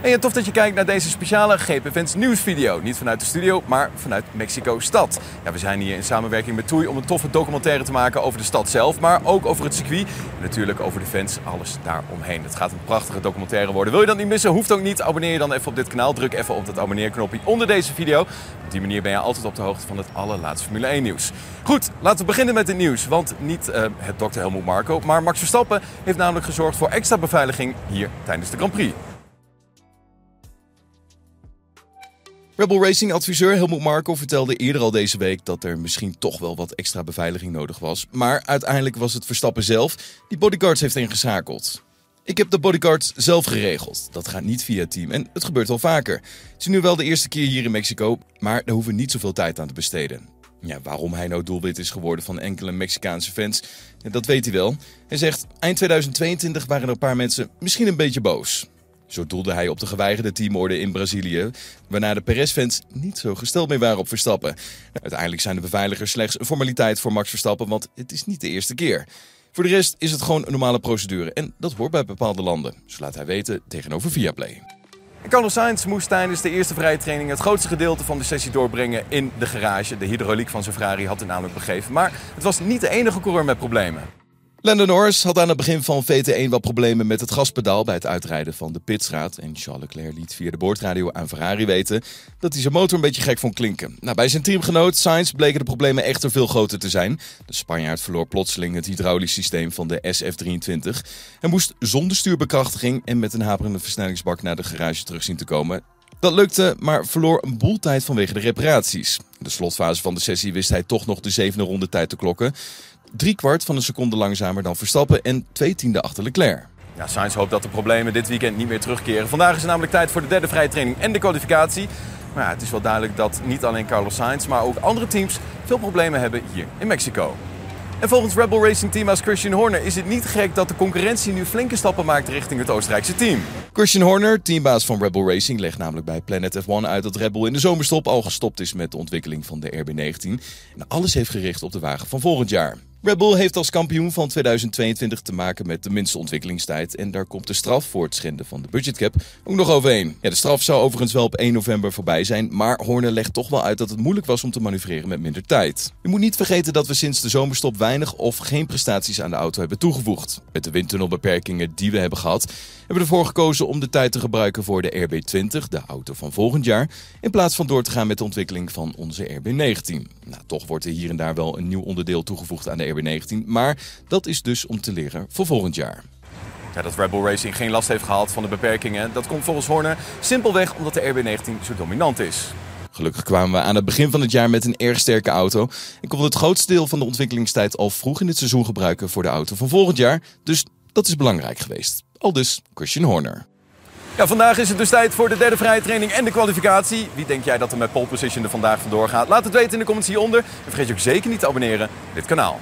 En ja, tof dat je kijkt naar deze speciale GP Events nieuwsvideo. Niet vanuit de studio, maar vanuit Mexico-stad. Ja, we zijn hier in samenwerking met Toei om een toffe documentaire te maken over de stad zelf, maar ook over het circuit en natuurlijk over de fans, alles daaromheen. Het gaat een prachtige documentaire worden. Wil je dat niet missen? Hoeft ook niet. Abonneer je dan even op dit kanaal. Druk even op dat abonneerknopje onder deze video. Op die manier ben je altijd op de hoogte van het allerlaatste Formule 1 nieuws. Goed, laten we beginnen met het nieuws. Want niet uh, het Dr. Helmut Marco, maar Max Verstappen heeft namelijk gezorgd voor extra beveiliging hier tijdens de Grand Prix. Rebel Racing adviseur Helmut Marko vertelde eerder al deze week dat er misschien toch wel wat extra beveiliging nodig was. Maar uiteindelijk was het Verstappen zelf die bodyguards heeft ingeschakeld. Ik heb de bodyguards zelf geregeld. Dat gaat niet via het team en het gebeurt wel vaker. Het is nu wel de eerste keer hier in Mexico, maar daar hoeven we niet zoveel tijd aan te besteden. Ja, waarom hij nou doelwit is geworden van enkele Mexicaanse fans, dat weet hij wel. Hij zegt, eind 2022 waren er een paar mensen misschien een beetje boos. Zo doelde hij op de geweigerde teamorde in Brazilië, waarna de Perez-fans niet zo gesteld meer waren op Verstappen. Uiteindelijk zijn de beveiligers slechts een formaliteit voor Max Verstappen, want het is niet de eerste keer. Voor de rest is het gewoon een normale procedure en dat hoort bij bepaalde landen. Zo laat hij weten tegenover Viaplay. Carlos Sainz moest tijdens de eerste vrije training het grootste gedeelte van de sessie doorbrengen in de garage. De hydrauliek van zijn Ferrari had hij namelijk begeven. Maar het was niet de enige coureur met problemen. Lando Norris had aan het begin van VT1 wat problemen met het gaspedaal bij het uitrijden van de pitstraat. En Charles Leclerc liet via de boordradio aan Ferrari weten dat hij zijn motor een beetje gek vond klinken. Nou, bij zijn teamgenoot Sainz bleken de problemen echter veel groter te zijn. De Spanjaard verloor plotseling het hydraulisch systeem van de SF23 en moest zonder stuurbekrachtiging en met een haperende versnellingsbak naar de garage terug zien te komen. Dat lukte, maar verloor een boel tijd vanwege de reparaties. In de slotfase van de sessie wist hij toch nog de zevende ronde tijd te klokken drie kwart van een seconde langzamer dan Verstappen en twee tiende achter Leclerc. Ja, Sainz hoopt dat de problemen dit weekend niet meer terugkeren. Vandaag is het namelijk tijd voor de derde vrije training en de kwalificatie. Maar ja, het is wel duidelijk dat niet alleen Carlos Sainz, maar ook andere teams veel problemen hebben hier in Mexico. En volgens Rebel Racing teambaas Christian Horner is het niet gek dat de concurrentie nu flinke stappen maakt richting het Oostenrijkse team. Christian Horner, teambaas van Rebel Racing, legt namelijk bij Planet F1 uit dat Rebel in de zomerstop al gestopt is met de ontwikkeling van de RB19 en alles heeft gericht op de wagen van volgend jaar. Red Bull heeft als kampioen van 2022 te maken met de minste ontwikkelingstijd. En daar komt de straf voor het schenden van de budgetcap ook nog overheen. Ja, de straf zou overigens wel op 1 november voorbij zijn. Maar Horner legt toch wel uit dat het moeilijk was om te manoeuvreren met minder tijd. Je moet niet vergeten dat we sinds de zomerstop weinig of geen prestaties aan de auto hebben toegevoegd. Met de windtunnelbeperkingen die we hebben gehad, hebben we ervoor gekozen om de tijd te gebruiken voor de RB20, de auto van volgend jaar. In plaats van door te gaan met de ontwikkeling van onze RB19. Nou, toch wordt er hier en daar wel een nieuw onderdeel toegevoegd aan de RB19. Maar dat is dus om te leren voor volgend jaar. Ja, dat Red Bull Racing geen last heeft gehad van de beperkingen, dat komt volgens Horner simpelweg omdat de RB19 zo dominant is. Gelukkig kwamen we aan het begin van het jaar met een erg sterke auto. En kon het grootste deel van de ontwikkelingstijd al vroeg in het seizoen gebruiken voor de auto van volgend jaar. Dus dat is belangrijk geweest. Al dus Christian Horner. Ja, vandaag is het dus tijd voor de derde vrije training en de kwalificatie. Wie denk jij dat er met pole position er vandaag vandoor gaat? Laat het weten in de comments hieronder. En vergeet je ook zeker niet te abonneren op dit kanaal.